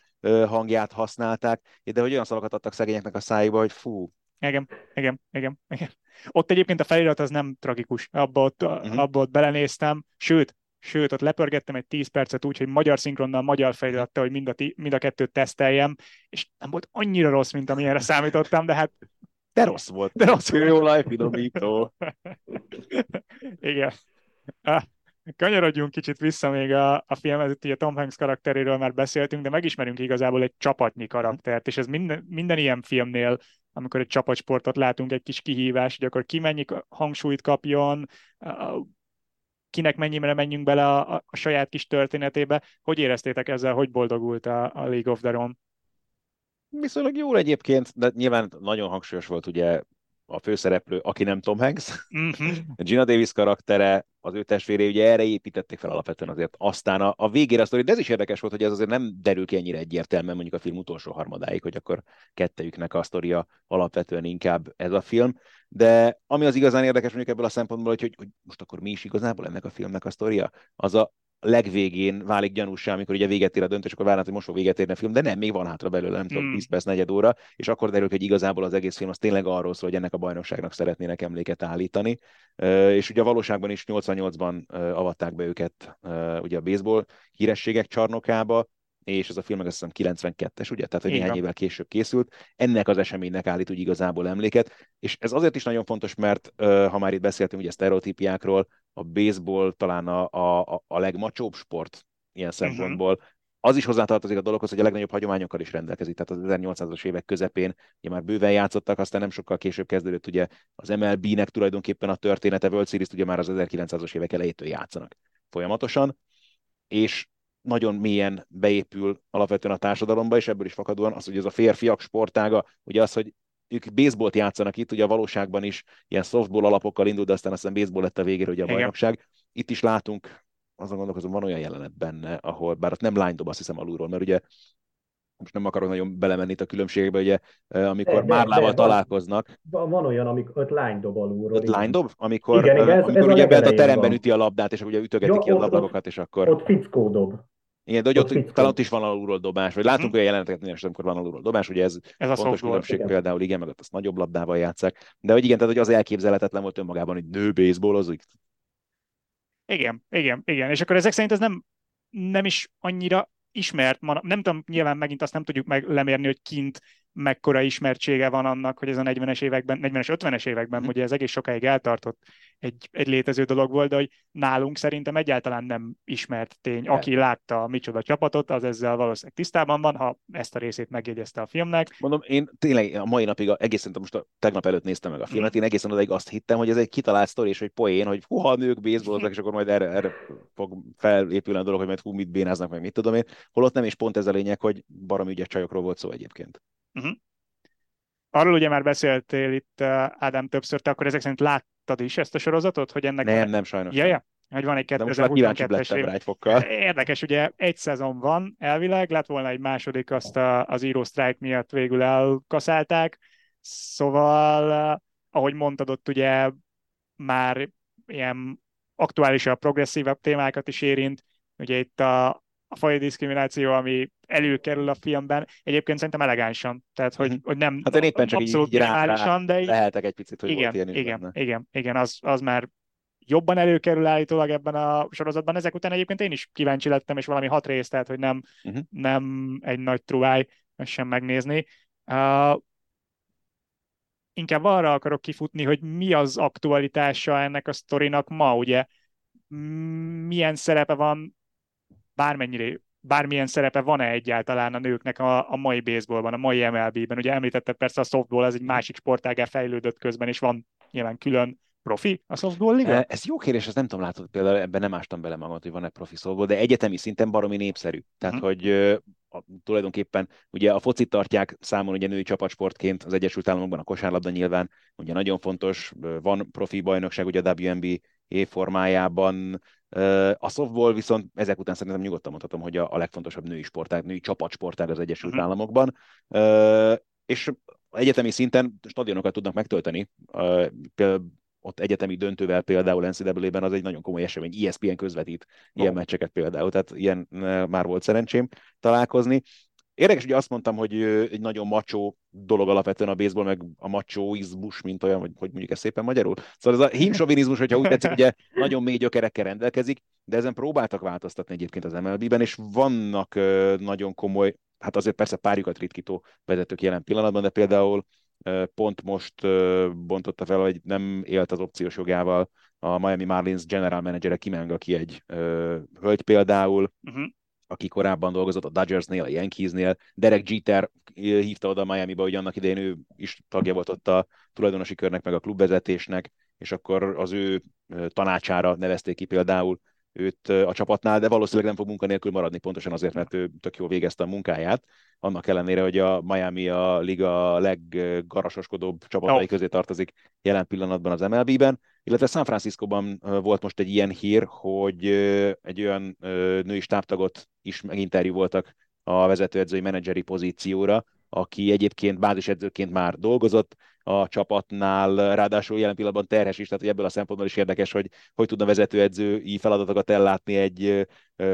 hangját használták, de hogy olyan szavakat adtak szegényeknek a szájukba, hogy fú, igen, igen, igen, igen. Ott egyébként a felirat az nem tragikus, abba ott, uh-huh. abba ott belenéztem, sőt, sőt, ott lepörgettem egy 10 percet úgy, hogy magyar szinkronnal magyar felirattal, hogy mind a, mind a kettőt teszteljem, és nem volt annyira rossz, mint amilyenre számítottam, de hát de rossz volt. De rossz volt. Jó finomító. Igen. Ah, kanyarodjunk kicsit vissza még a, a filmhez, ugye Tom Hanks karakteréről már beszéltünk, de megismerünk igazából egy csapatnyi karaktert, és ez minden, minden ilyen filmnél amikor egy csapatsportot látunk, egy kis kihívás, hogy akkor ki mennyi hangsúlyt kapjon, kinek mennyire menjünk bele a, a, saját kis történetébe. Hogy éreztétek ezzel, hogy boldogult a, a League of the Rome? Viszonylag jól egyébként, de nyilván nagyon hangsúlyos volt ugye a főszereplő, aki nem Tom Hanks. Mm-hmm. Gina Davis karaktere, az ő testvére, ugye erre építették fel alapvetően azért. Aztán a, a végére a sztori, de ez is érdekes volt, hogy ez azért nem derül ki ennyire egyértelműen mondjuk a film utolsó harmadáig, hogy akkor kettejüknek a sztoria alapvetően inkább ez a film. De ami az igazán érdekes mondjuk ebből a szempontból, hogy, hogy, hogy most akkor mi is igazából ennek a filmnek a sztoria, az a, legvégén válik gyanúsá, amikor ugye véget ér a döntés, akkor várnánk, hogy most fog véget érni a film, de nem, még van hátra belőle, nem tudom, 10 hmm. perc, negyed óra, és akkor derül, hogy igazából az egész film az tényleg arról szól, hogy ennek a bajnokságnak szeretnének emléket állítani. És ugye a valóságban is 88-ban avatták be őket ugye a baseball hírességek csarnokába, és ez a film meg azt hiszem 92-es, ugye? Tehát, hogy néhány évvel később készült. Ennek az eseménynek állít úgy igazából emléket. És ez azért is nagyon fontos, mert ha már itt beszéltünk ugye sztereotípiákról, a baseball talán a, a, a legmacsóbb sport ilyen mhm. szempontból. Uh-huh. Az is hozzátartozik a dologhoz, hogy a legnagyobb hagyományokkal is rendelkezik. Tehát az 1800-as évek közepén ugye már bőven játszottak, aztán nem sokkal később kezdődött ugye az MLB-nek tulajdonképpen a története, World series ugye már az 1900-as évek elejétől játszanak folyamatosan, és nagyon mélyen beépül alapvetően a társadalomba, és ebből is fakadóan az, hogy ez a férfiak sportága, ugye az, hogy ők baseballt játszanak itt, ugye a valóságban is ilyen softball alapokkal indult, de aztán aztán baseball lett a végére ugye a bajnokság. Itt is látunk, azon gondolkozom, van olyan jelenet benne, ahol, bár ott nem line dob, azt hiszem alulról, mert ugye most nem akarok nagyon belemenni itt a különbségbe, ugye, amikor de, Márlával de, találkoznak. Van, van olyan, amikor öt line dob alulról. Öt line dob? Amikor, igen, igen, ez, amikor ez ugye a, a teremben van. üti a labdát, és ugye ütögeti Jó, ki a labdagokat, és akkor... Ott fickó dob. Igen, de hogy ott, talán ott is van alulról dobás, vagy látunk hmm. olyan jeleneteket, minden amikor van alulról dobás, ugye ez, ez a fontos különbség igen. például, igen, meg ott azt nagyobb labdával játszák, de hogy igen, tehát hogy az elképzelhetetlen volt önmagában, hogy nő baseballozik. Igen, igen, igen, és akkor ezek szerint ez nem, nem is annyira ismert, nem tudom, nyilván megint azt nem tudjuk meg lemérni, hogy kint mekkora ismertsége van annak, hogy ez a 40-es években, 40-es, 50-es években, mm. ugye ez egész sokáig eltartott egy, egy létező dolog volt, de hogy nálunk szerintem egyáltalán nem ismert tény. Aki látta a micsoda csapatot, az ezzel valószínűleg tisztában van, ha ezt a részét megjegyezte a filmnek. Mondom, én tényleg a mai napig, egészen most a, tegnap előtt néztem meg a filmet, mm. én egészen odaig azt hittem, hogy ez egy kitalált sztori, és hogy poén, hogy hú, a nők baseballoznak, és akkor majd erre, erre fog felépülni a dolog, hogy majd hú, mit bénáznak, meg mit tudom én. Holott nem, és pont ez a lényeg, hogy barom ügyes csajokról volt szó egyébként. Uh-huh. Arról ugye már beszéltél itt, uh, Ádám, többször, te akkor ezek szerint láttad is ezt a sorozatot? Hogy ennek nem, van... nem sajnos. Ja, ja. Hogy van egy 2022-es év. Érdekes, ugye egy szezon van elvileg, lett volna egy második, azt a, az író strike miatt végül elkaszálták, szóval, uh, ahogy mondtad, ott ugye már ilyen aktuálisabb, progresszívabb témákat is érint, ugye itt a, a faj diszkrimináció, ami előkerül a filmben, egyébként szerintem elegánsan, tehát hogy, uh-huh. hogy nem hát én éppen csak abszolút így rá, rá de így... leheltek egy picit, hogy igen, volt igen, benne. igen, igen, az, az már jobban előkerül állítólag ebben a sorozatban. Ezek után egyébként én is kíváncsi lettem, és valami hat rész, tehát hogy nem, uh-huh. nem egy nagy truváj sem megnézni. Uh, inkább arra akarok kifutni, hogy mi az aktualitása ennek a sztorinak ma, ugye milyen szerepe van bármennyire bármilyen szerepe van-e egyáltalán a nőknek a, a mai baseballban, a mai MLB-ben. Ugye említetted persze a softball, ez egy másik sportágá fejlődött közben, és van nyilván külön profi a softball liga? E, ez jó kérdés, ezt nem tudom, látod, például ebben nem ástam bele magam, hogy van-e profi softball, de egyetemi szinten baromi népszerű. Tehát, hmm. hogy a, tulajdonképpen ugye a focit tartják számon ugye női csapatsportként az Egyesült Államokban, a kosárlabda nyilván, ugye nagyon fontos, van profi bajnokság ugye a WNB formájában, a softball viszont ezek után szerintem nyugodtan mondhatom, hogy a, a legfontosabb női sportág, női csapatsportág az Egyesült uh-huh. Államokban. És egyetemi szinten stadionokat tudnak megtölteni. Ott egyetemi döntővel például NCAA-ben az egy nagyon komoly esemény. ESPN közvetít oh. ilyen meccseket például, tehát ilyen már volt szerencsém találkozni. Érdekes, hogy azt mondtam, hogy egy nagyon macsó dolog alapvetően a baseball, meg a macsóizmus, mint olyan, hogy, hogy mondjuk ez szépen magyarul. Szóval ez a hímsovinizmus, hogyha úgy tetszik, ugye nagyon mély gyökerekkel rendelkezik, de ezen próbáltak változtatni egyébként az MLB-ben, és vannak nagyon komoly, hát azért persze párjukat ritkító vezetők jelen pillanatban, de például pont most bontotta fel, hogy nem élt az opciós jogával a Miami Marlins general managere Kimeng, aki egy hölgy például, uh-huh aki korábban dolgozott a Dodgersnél, a Yankeesnél. Derek Jeter hívta oda Miami-ba, hogy annak idején ő is tagja volt ott a tulajdonosi körnek, meg a klubvezetésnek, és akkor az ő tanácsára nevezték ki például őt a csapatnál, de valószínűleg nem fog munkanélkül maradni, pontosan azért, mert ő tök jól végezte a munkáját, annak ellenére, hogy a Miami a liga leggarasoskodóbb csapatai közé tartozik jelen pillanatban az MLB-ben, illetve San Franciscóban volt most egy ilyen hír, hogy egy olyan női stábtagot is meginterjú voltak a vezetőedzői menedzseri pozícióra, aki egyébként bázisedzőként már dolgozott a csapatnál, ráadásul jelen pillanatban terhes is, tehát ebből a szempontból is érdekes, hogy hogy tudna vezetőedzői feladatokat ellátni egy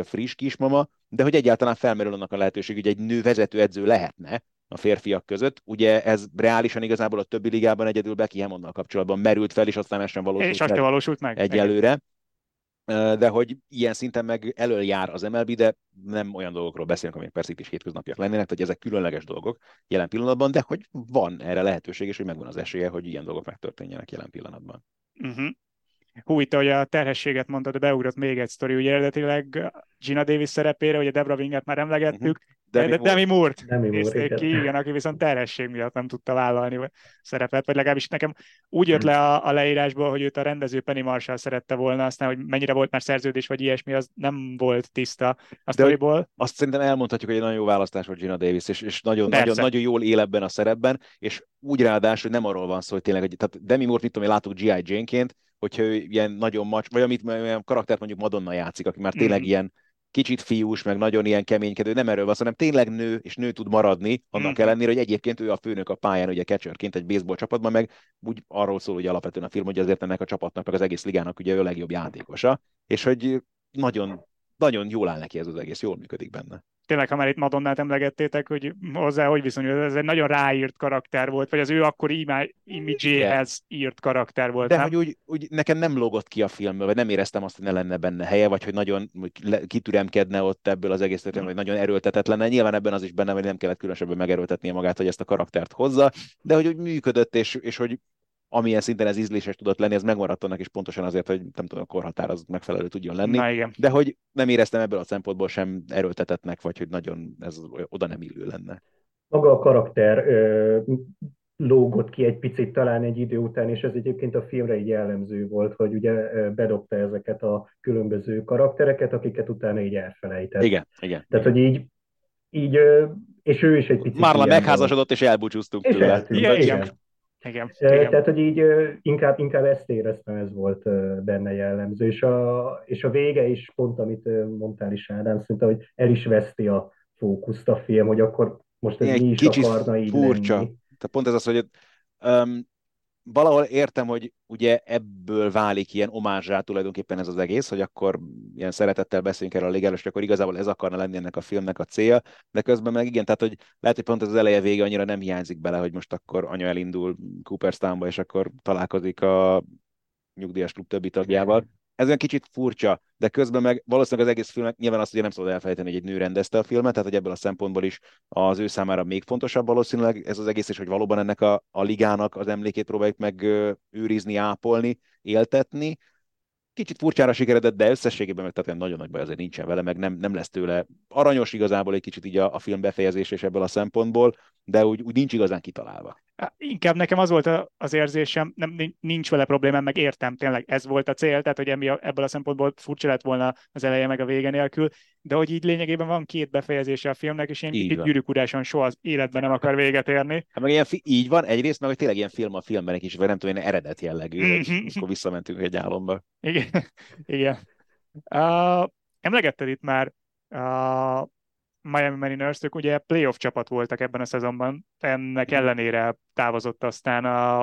friss kismama, de hogy egyáltalán felmerül annak a lehetőség, hogy egy nő vezetőedző lehetne a férfiak között. Ugye ez reálisan igazából a többi ligában egyedül Becky Hammondnal kapcsolatban merült fel, és aztán ez sem valósult, és meg, valósult meg egyelőre de hogy ilyen szinten meg elől jár az MLB, de nem olyan dolgokról beszélünk, amik persze itt is hétköznapiak lennének, hogy ezek különleges dolgok jelen pillanatban, de hogy van erre lehetőség, és hogy megvan az esélye, hogy ilyen dolgok megtörténjenek jelen pillanatban. Uh-huh. Hú, itt, hogy a terhességet mondtad, beugrott még egy sztori, ugye eredetileg Gina Davis szerepére, ugye Debra Winget már emlegettük, uh-huh. Demi, de, Demi Moore-t Demi Moore, igen. ki, igen, aki viszont terhesség miatt nem tudta vállalni szerepet, vagy legalábbis nekem úgy jött le a, a leírásból, hogy őt a rendező Penny Marshall szerette volna, aztán, hogy mennyire volt már szerződés, vagy ilyesmi, az nem volt tiszta a sztoriból. Azt szerintem elmondhatjuk, hogy egy nagyon jó választás volt Gina Davis, és, és nagyon, nagyon, nagyon jól él ebben a szerepben, és úgy ráadásul, hogy nem arról van szó, hogy tényleg, hogy, tehát Demi Moore-t, mit tudom, én látok G.I. Jane-ként, hogyha ő ilyen nagyon macs, vagy amit olyan karaktert mondjuk Madonna játszik, aki már tényleg mm. ilyen kicsit fiús, meg nagyon ilyen keménykedő, nem erről van, hanem tényleg nő, és nő tud maradni, annak mm. ellenére, hogy egyébként ő a főnök a pályán, ugye catcherként egy baseball csapatban, meg úgy arról szól ugye alapvetően a film, hogy azért ennek a csapatnak, meg az egész ligának ugye ő a legjobb játékosa, és hogy nagyon, nagyon jól áll neki ez az egész, jól működik benne. Tényleg, ha már itt Madonnát emlegettétek, hogy hozzá hogy viszonyul, ez egy nagyon ráírt karakter volt, vagy az ő akkori imidzséhez írt karakter volt. De nem? hogy úgy, úgy, nekem nem logott ki a filmből, vagy nem éreztem azt, hogy ne lenne benne helye, vagy hogy nagyon kitüremkedne ott ebből az egész történet, vagy nagyon erőltetett lenne. Nyilván ebben az is benne, hogy nem kellett különösebben megerőltetnie magát, hogy ezt a karaktert hozza, de hogy úgy működött, és, és hogy amilyen szinten ez ízléses tudott lenni, ez megmaradt annak is pontosan azért, hogy nem tudom, a korhatár az megfelelő tudjon lenni. Na, igen. De hogy nem éreztem ebből a szempontból sem erőltetetnek, vagy hogy nagyon ez oda nem illő lenne. Maga a karakter ö, lógott ki egy picit talán egy idő után, és ez egyébként a filmre így jellemző volt, hogy ugye bedobta ezeket a különböző karaktereket, akiket utána így elfelejtett. Igen, igen. Tehát, igen. hogy így, így és ő is egy picit Márla megházasodott, és elbúcsúztunk és tőle. Igen, igen. igen. Igen, igen. Tehát, hogy így inkább, inkább ezt éreztem, ez volt benne jellemző. És a, és a vége is pont, amit mondtál is Ádám, szerintem, hogy el is veszti a fókuszt a film, hogy akkor most ez Igen, mi is akarna így furcsa. lenni. Tehát pont ez az, hogy um, valahol értem, hogy ugye ebből válik ilyen omázsá tulajdonképpen ez az egész, hogy akkor ilyen szeretettel beszélünk erről a légelős, akkor igazából ez akarna lenni ennek a filmnek a célja, de közben meg igen, tehát hogy lehet, hogy pont az eleje vége annyira nem hiányzik bele, hogy most akkor anya elindul Cooperstownba, és akkor találkozik a nyugdíjas klub többi tagjával, ez olyan kicsit furcsa, de közben meg valószínűleg az egész filmek, nyilván azt ugye nem szabad elfelejteni, hogy egy nő rendezte a filmet, tehát hogy ebből a szempontból is az ő számára még fontosabb valószínűleg ez az egész, és hogy valóban ennek a, a ligának az emlékét próbáljuk meg őrizni, ápolni, éltetni, kicsit furcsára sikeredett, de összességében meg tehát nagyon nagy baj azért nincsen vele, meg nem, nem lesz tőle aranyos igazából egy kicsit így a, a film befejezés és ebből a szempontból, de úgy, úgy nincs igazán kitalálva. Inkább nekem az volt az érzésem, nem, nincs vele problémám, meg értem, tényleg ez volt a cél, tehát hogy ebből a szempontból furcsa lett volna az eleje meg a vége nélkül, de hogy így lényegében van két befejezése a filmnek, és én gyűrűkuráson soha az életben nem akar véget érni. Hát meg ilyen fi- így van, egyrészt meg, hogy tényleg ilyen film a filmben is, vagy nem tudom, ilyen eredet jellegű, mm-hmm. akkor visszamentünk egy álomba. Igen. Igen. Uh, emlegetted itt már uh, Miami Mariners, ugye playoff csapat voltak ebben a szezonban, ennek mhm. ellenére távozott aztán a,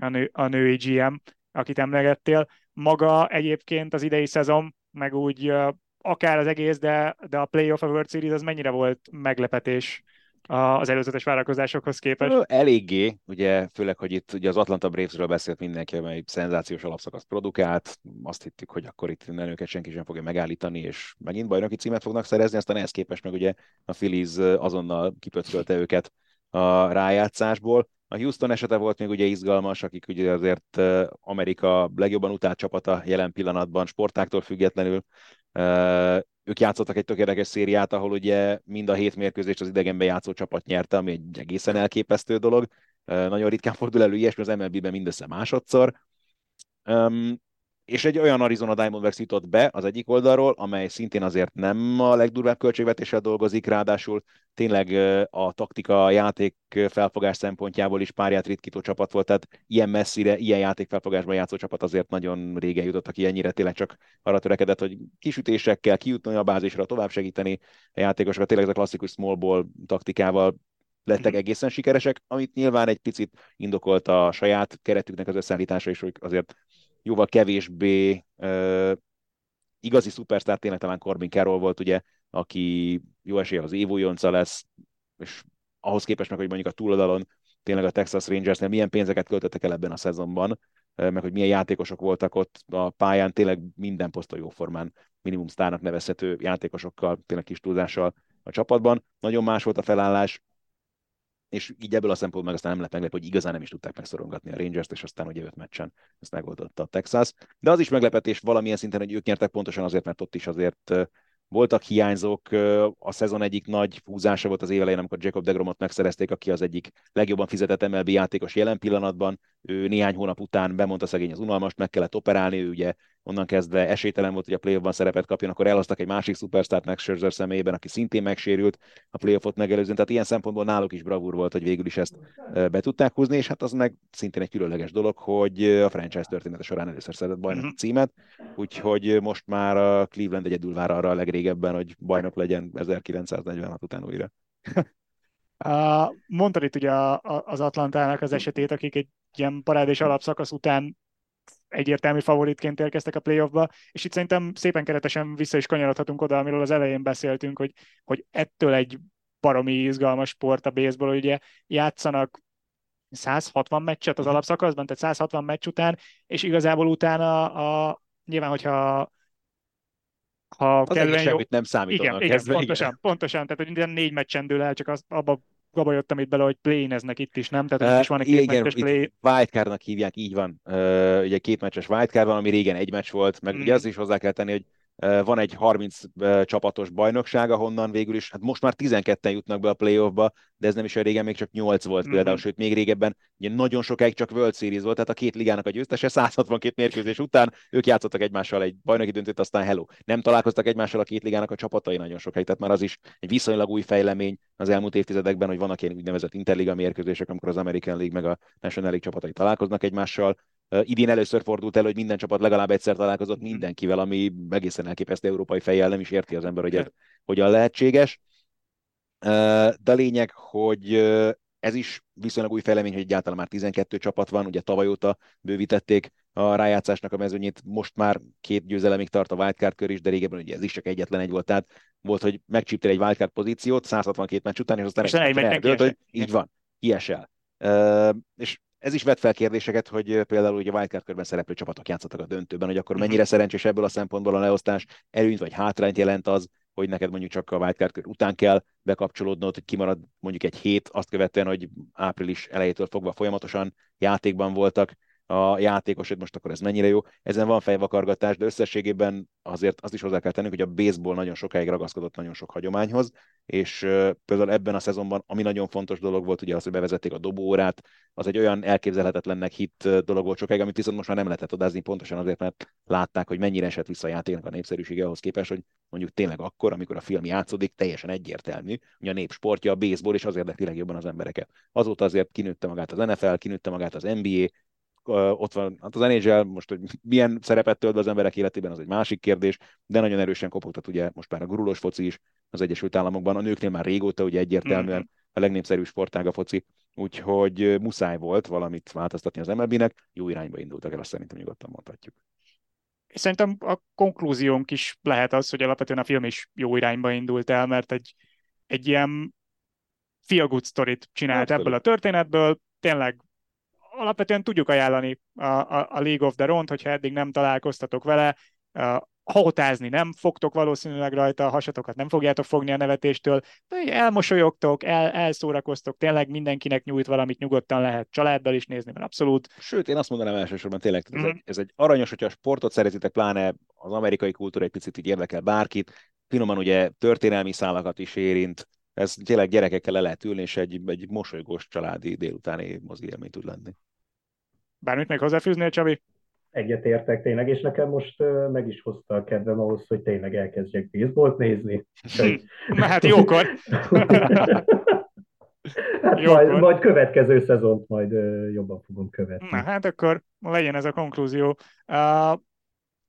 a, nő, a női GM, akit emlegettél. Maga egyébként az idei szezon, meg úgy uh, akár az egész, de, de a playoff a World Series az mennyire volt meglepetés az előzetes várakozásokhoz képest? Eléggé, ugye főleg, hogy itt ugye az Atlanta Bravesről beszélt mindenki, amely szenzációs alapszakaszt produkált, azt hittük, hogy akkor itt minden őket senki sem fogja megállítani, és megint bajnoki címet fognak szerezni, aztán ehhez képest meg ugye a Phillies azonnal kipöckölte őket a rájátszásból. A Houston esete volt még ugye izgalmas, akik ugye azért Amerika legjobban utált csapata jelen pillanatban, sportáktól függetlenül ők játszottak egy tök érdekes szériát, ahol ugye mind a hét mérkőzést az idegenben játszó csapat nyerte, ami egy egészen elképesztő dolog. Nagyon ritkán fordul elő ilyesmi az MLB-ben mindössze másodszor és egy olyan Arizona Diamondbacks jutott be az egyik oldalról, amely szintén azért nem a legdurvább költségvetéssel dolgozik, ráadásul tényleg a taktika, játék felfogás szempontjából is párját ritkító csapat volt, tehát ilyen messzire, ilyen játékfelfogásban játszó csapat azért nagyon régen jutottak ilyennyire, tényleg csak arra törekedett, hogy kisütésekkel kijutni a bázisra, tovább segíteni a játékosokat, tényleg ez a klasszikus small ball taktikával lettek egészen sikeresek, amit nyilván egy picit indokolt a saját keretüknek az összeállítása is, hogy azért jóval kevésbé uh, igazi szupersztár tényleg talán Corbin Carroll volt, ugye, aki jó eséllyel az évújonca lesz, és ahhoz képest meg, hogy mondjuk a túloldalon tényleg a Texas Rangersnél milyen pénzeket költöttek el ebben a szezonban, meg hogy milyen játékosok voltak ott a pályán, tényleg minden poszton jóformán minimum sztárnak nevezhető játékosokkal, tényleg kis túlzással a csapatban. Nagyon más volt a felállás, és így ebből a szempontból meg aztán nem lett meglepő, hogy igazán nem is tudták megszorongatni a Rangers-t, és aztán ugye öt meccsen ezt megoldotta a Texas. De az is meglepetés valamilyen szinten, hogy ők nyertek pontosan azért, mert ott is azért voltak hiányzók, a szezon egyik nagy húzása volt az évelején, amikor Jacob deGromot megszerezték, aki az egyik legjobban fizetett MLB játékos jelen pillanatban. Ő néhány hónap után bemondta szegény az unalmast, meg kellett operálni, ő ugye onnan kezdve esélytelen volt, hogy a playoffban szerepet kapjon, akkor elhoztak egy másik szupersztárt Max Scherzer személyében, aki szintén megsérült a playoffot megelőzően, tehát ilyen szempontból náluk is bravúr volt, hogy végül is ezt be tudták húzni, és hát az meg szintén egy különleges dolog, hogy a franchise története során először szerzett bajnoki uh-huh. címet, úgyhogy most már a Cleveland egyedül vár arra a legrégebben, hogy bajnok legyen 1946 után újra. Mondtad itt ugye az Atlantának az esetét, akik egy ilyen parádés alapszakasz után egyértelmű favoritként érkeztek a playoffba, és itt szerintem szépen keretesen vissza is kanyarodhatunk oda, amiről az elején beszéltünk, hogy, hogy ettől egy baromi izgalmas sport a baseball, ugye játszanak 160 meccset az mhm. alapszakaszban, tehát 160 meccs után, és igazából utána a, nyilván, hogyha ha az kellően jó... semmit nem számítanak. Igen, igen, pontosan, igen. pontosan, tehát hogy minden négy meccsen dől el, csak az, abba gabajottam itt bele, hogy play-neznek itt is, nem? Tehát uh, is van egy két meccses play. Wildcardnak hívják, így van. Uh, ugye két meccses wildcard van, ami régen egy meccs volt, meg mm. ugye az is hozzá kell tenni, hogy van egy 30 csapatos bajnokság, ahonnan végül is, hát most már 12-en jutnak be a playoffba, de ez nem is olyan régen, még csak 8 volt mm-hmm. például, sőt még régebben ugye nagyon sokáig csak World Series volt, tehát a két ligának a győztese 162 mérkőzés után ők játszottak egymással egy bajnoki döntőt, aztán hello. Nem találkoztak egymással a két ligának a csapatai nagyon sokáig, tehát már az is egy viszonylag új fejlemény az elmúlt évtizedekben, hogy vannak ilyen úgynevezett interliga mérkőzések, amikor az American League meg a National League csapatai találkoznak egymással. Idén először fordult elő, hogy minden csapat legalább egyszer találkozott mhm. mindenkivel, ami egészen elképesztő európai fejjel, nem is érti az ember, hogy ez hogyan lehetséges. De a lényeg, hogy ez is viszonylag új fejlemény, hogy egyáltalán már 12 csapat van, ugye tavaly óta bővítették a rájátszásnak a mezőnyét, most már két győzelemig tart a wildcard kör is, de régebben ugye ez is csak egyetlen egy volt, tehát volt, hogy megcsíptél egy wildcard pozíciót 162 meccs után, és aztán és egy, egy hogy így van, kiesel. Uh, és ez is vet fel kérdéseket, hogy például ugye a wildcard körben szereplő csapatok játszottak a döntőben, hogy akkor mhm. mennyire szerencsés ebből a szempontból a leosztás, előnyt vagy hátrányt jelent az, hogy neked mondjuk csak a wildcard kör után kell bekapcsolódnod, hogy kimarad mondjuk egy hét, azt követően, hogy április elejétől fogva folyamatosan játékban voltak a játékos, most akkor ez mennyire jó. Ezen van fejvakargatás, de összességében azért azt is hozzá kell tennünk, hogy a baseball nagyon sokáig ragaszkodott nagyon sok hagyományhoz, és például ebben a szezonban, ami nagyon fontos dolog volt, ugye az, hogy bevezették a dobóórát, az egy olyan elképzelhetetlennek hit dolog volt sokáig, amit viszont most már nem lehetett adázni, pontosan azért, mert látták, hogy mennyire esett vissza a játéknak a népszerűsége ahhoz képest, hogy mondjuk tényleg akkor, amikor a film játszódik, teljesen egyértelmű, hogy a népsportja a baseball, és az érdekli legjobban az embereket. Azóta azért kinőtte magát az NFL, kinőtte magát az NBA, ott van hát az NHL, most hogy milyen szerepet tölt be az emberek életében, az egy másik kérdés, de nagyon erősen kopogtat ugye most már a gurulós foci is az Egyesült Államokban, a nőknél már régóta ugye egyértelműen mm-hmm. a legnépszerűbb sportág a foci, úgyhogy muszáj volt valamit változtatni az MLB-nek, jó irányba indultak el, azt szerintem nyugodtan mondhatjuk. Szerintem a konklúziónk is lehet az, hogy alapvetően a film is jó irányba indult el, mert egy, egy ilyen feel good story-t csinált Abszolút. ebből a történetből, tényleg alapvetően tudjuk ajánlani a, a, a League of the Ront, hogyha eddig nem találkoztatok vele, hotázni nem fogtok valószínűleg rajta, a hasatokat nem fogjátok fogni a nevetéstől, de elmosolyogtok, el, elszórakoztok, tényleg mindenkinek nyújt valamit, nyugodtan lehet családdal is nézni, mert abszolút. Sőt, én azt mondanám elsősorban tényleg, ez, mm. egy, ez egy aranyos, hogyha a sportot szeretitek, pláne az amerikai kultúra egy picit így érdekel bárkit, finoman ugye történelmi szálakat is érint, ez tényleg gyerekekkel le lehet ülni, és egy, egy mosolygós családi délutáni mozi élmény tud lenni. Bármit még hozzáfűznél, Csabi? Egyetértek tényleg, és nekem most uh, meg is hozta a kedvem ahhoz, hogy tényleg elkezdjek baseballt nézni. Na hát jókor! hát jókor. Majd, majd következő szezont majd jobban fogom követni. Na hát akkor legyen ez a konklúzió. Uh,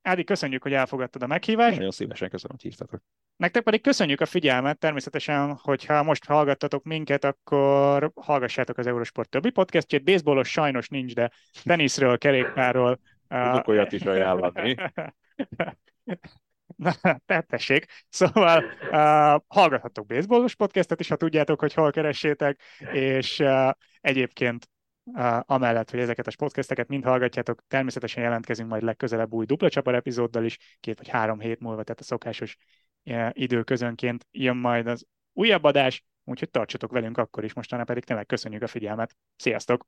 Ádi, köszönjük, hogy elfogadtad a meghívást. Nagyon szívesen köszönöm, hogy hívtatok. Nektek pedig köszönjük a figyelmet, természetesen, hogyha most hallgattatok minket, akkor hallgassátok az Eurosport többi podcastjét. Baseballos sajnos nincs, de teniszről, kerékpárról. Tudok olyat is ajánlani. Na, tessék. Szóval uh, hallgathatok baseballos podcastet is, ha tudjátok, hogy hol keressétek, és uh, egyébként uh, amellett, hogy ezeket a podcasteket mind hallgatjátok, természetesen jelentkezünk majd legközelebb új dupla csapar epizóddal is, két vagy három hét múlva, tehát a szokásos időközönként jön majd az újabb adás, úgyhogy tartsatok velünk akkor is, mostanában pedig tényleg köszönjük a figyelmet. Sziasztok!